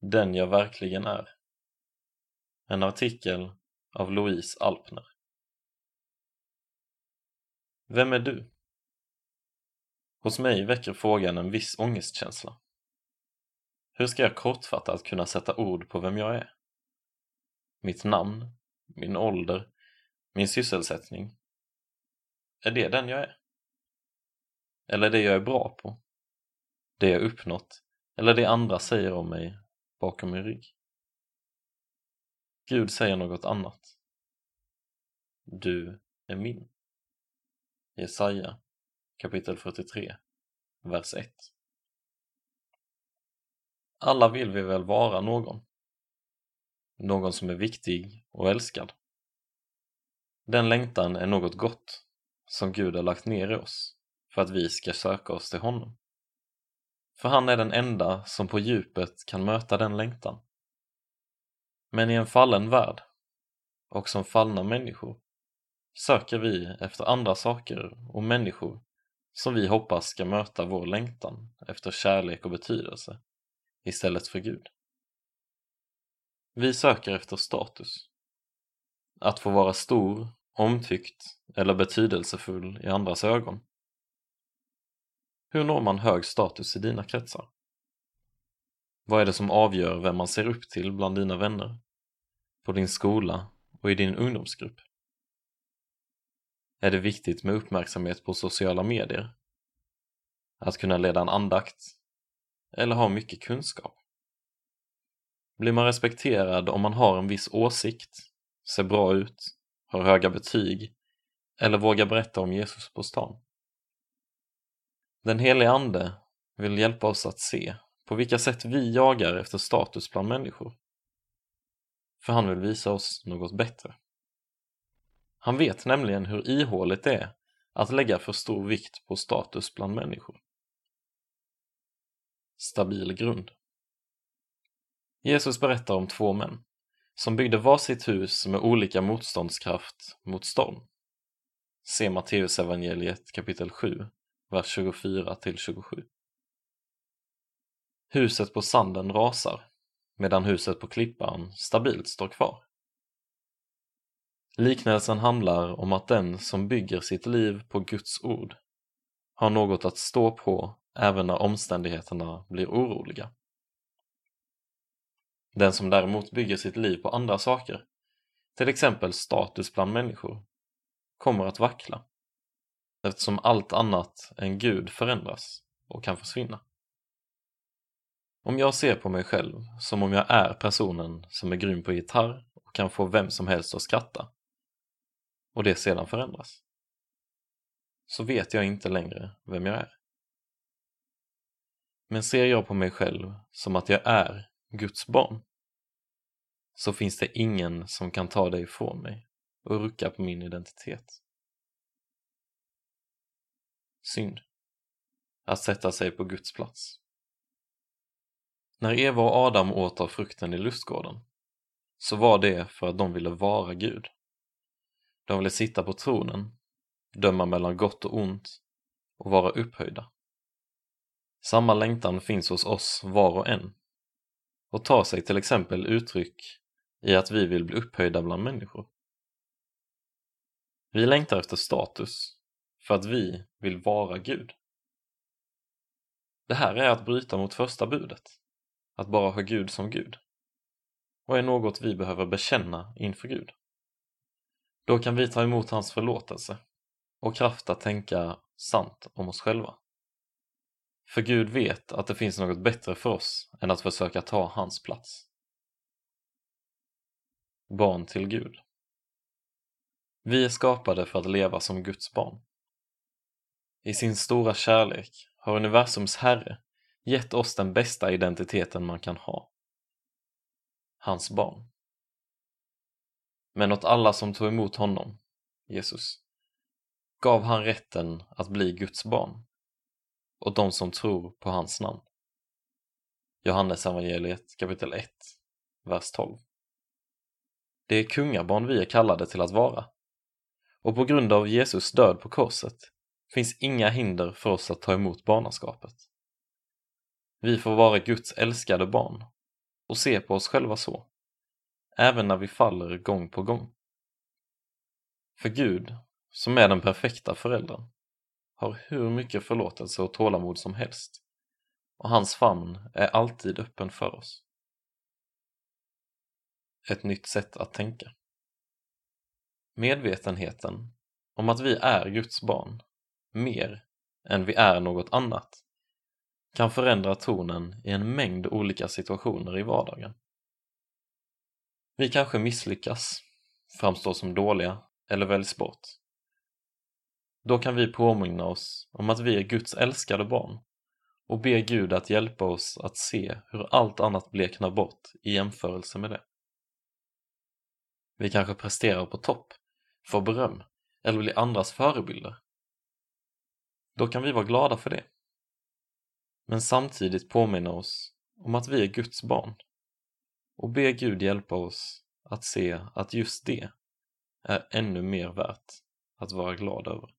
Den jag verkligen är. En artikel av Louise Alpner. Vem är du? Hos mig väcker frågan en viss ångestkänsla. Hur ska jag kortfattat kunna sätta ord på vem jag är? Mitt namn, min ålder, min sysselsättning. Är det den jag är? Eller det jag är bra på? Det jag uppnått? Eller det andra säger om mig bakom min rygg? Gud säger något annat. Du är min. Jesaja kapitel 43, vers 1. Alla vill vi väl vara någon. Någon som är viktig och älskad. Den längtan är något gott som Gud har lagt ner i oss för att vi ska söka oss till honom. För han är den enda som på djupet kan möta den längtan. Men i en fallen värld och som fallna människor söker vi efter andra saker och människor som vi hoppas ska möta vår längtan efter kärlek och betydelse istället för Gud. Vi söker efter status. Att få vara stor, omtyckt eller betydelsefull i andras ögon. Hur når man hög status i dina kretsar? Vad är det som avgör vem man ser upp till bland dina vänner, på din skola och i din ungdomsgrupp? Är det viktigt med uppmärksamhet på sociala medier? Att kunna leda en andakt? Eller ha mycket kunskap? Blir man respekterad om man har en viss åsikt, ser bra ut, har höga betyg eller vågar berätta om Jesus på stan? Den helige Ande vill hjälpa oss att se på vilka sätt vi jagar efter status bland människor. För han vill visa oss något bättre. Han vet nämligen hur ihåligt det är att lägga för stor vikt på status bland människor. Stabil grund Jesus berättar om två män som byggde varsitt hus med olika motståndskraft mot storm. Se Matteusevangeliet kapitel 7, vers 24 till 27. Huset på sanden rasar medan huset på klippan stabilt står kvar. Liknelsen handlar om att den som bygger sitt liv på Guds ord har något att stå på även när omständigheterna blir oroliga. Den som däremot bygger sitt liv på andra saker, till exempel status bland människor, kommer att vackla eftersom allt annat än Gud förändras och kan försvinna. Om jag ser på mig själv som om jag är personen som är grym på gitarr och kan få vem som helst att skratta och det sedan förändras så vet jag inte längre vem jag är. Men ser jag på mig själv som att jag är Guds barn så finns det ingen som kan ta det ifrån mig och rucka på min identitet. Synd. Att sätta sig på Guds plats. När Eva och Adam åt av frukten i lustgården så var det för att de ville vara Gud. De ville sitta på tronen, döma mellan gott och ont och vara upphöjda. Samma längtan finns hos oss var och en och tar sig till exempel uttryck i att vi vill bli upphöjda bland människor. Vi längtar efter status för att vi vill vara Gud. Det här är att bryta mot första budet, att bara ha Gud som Gud och är något vi behöver bekänna inför Gud. Då kan vi ta emot hans förlåtelse och kraft att tänka sant om oss själva. För Gud vet att det finns något bättre för oss än att försöka ta hans plats. Barn till Gud Vi är skapade för att leva som Guds barn. I sin stora kärlek har universums Herre gett oss den bästa identiteten man kan ha. Hans barn. Men åt alla som tog emot honom, Jesus, gav han rätten att bli Guds barn och de som tror på hans namn. Johannes evangeliet kapitel 1, vers 12. Det är kungabarn vi är kallade till att vara. Och på grund av Jesus död på korset finns inga hinder för oss att ta emot barnaskapet. Vi får vara Guds älskade barn och se på oss själva så, även när vi faller gång på gång. För Gud, som är den perfekta föräldern, har hur mycket förlåtelse och tålamod som helst och hans famn är alltid öppen för oss. Ett nytt sätt att tänka. Medvetenheten om att vi är Guds barn, mer än vi är något annat, kan förändra tonen i en mängd olika situationer i vardagen. Vi kanske misslyckas, framstår som dåliga eller väljs bort. Då kan vi påminna oss om att vi är Guds älskade barn och be Gud att hjälpa oss att se hur allt annat bleknar bort i jämförelse med det. Vi kanske presterar på topp, får beröm eller blir andras förebilder. Då kan vi vara glada för det. Men samtidigt påminna oss om att vi är Guds barn och be Gud hjälpa oss att se att just det är ännu mer värt att vara glad över.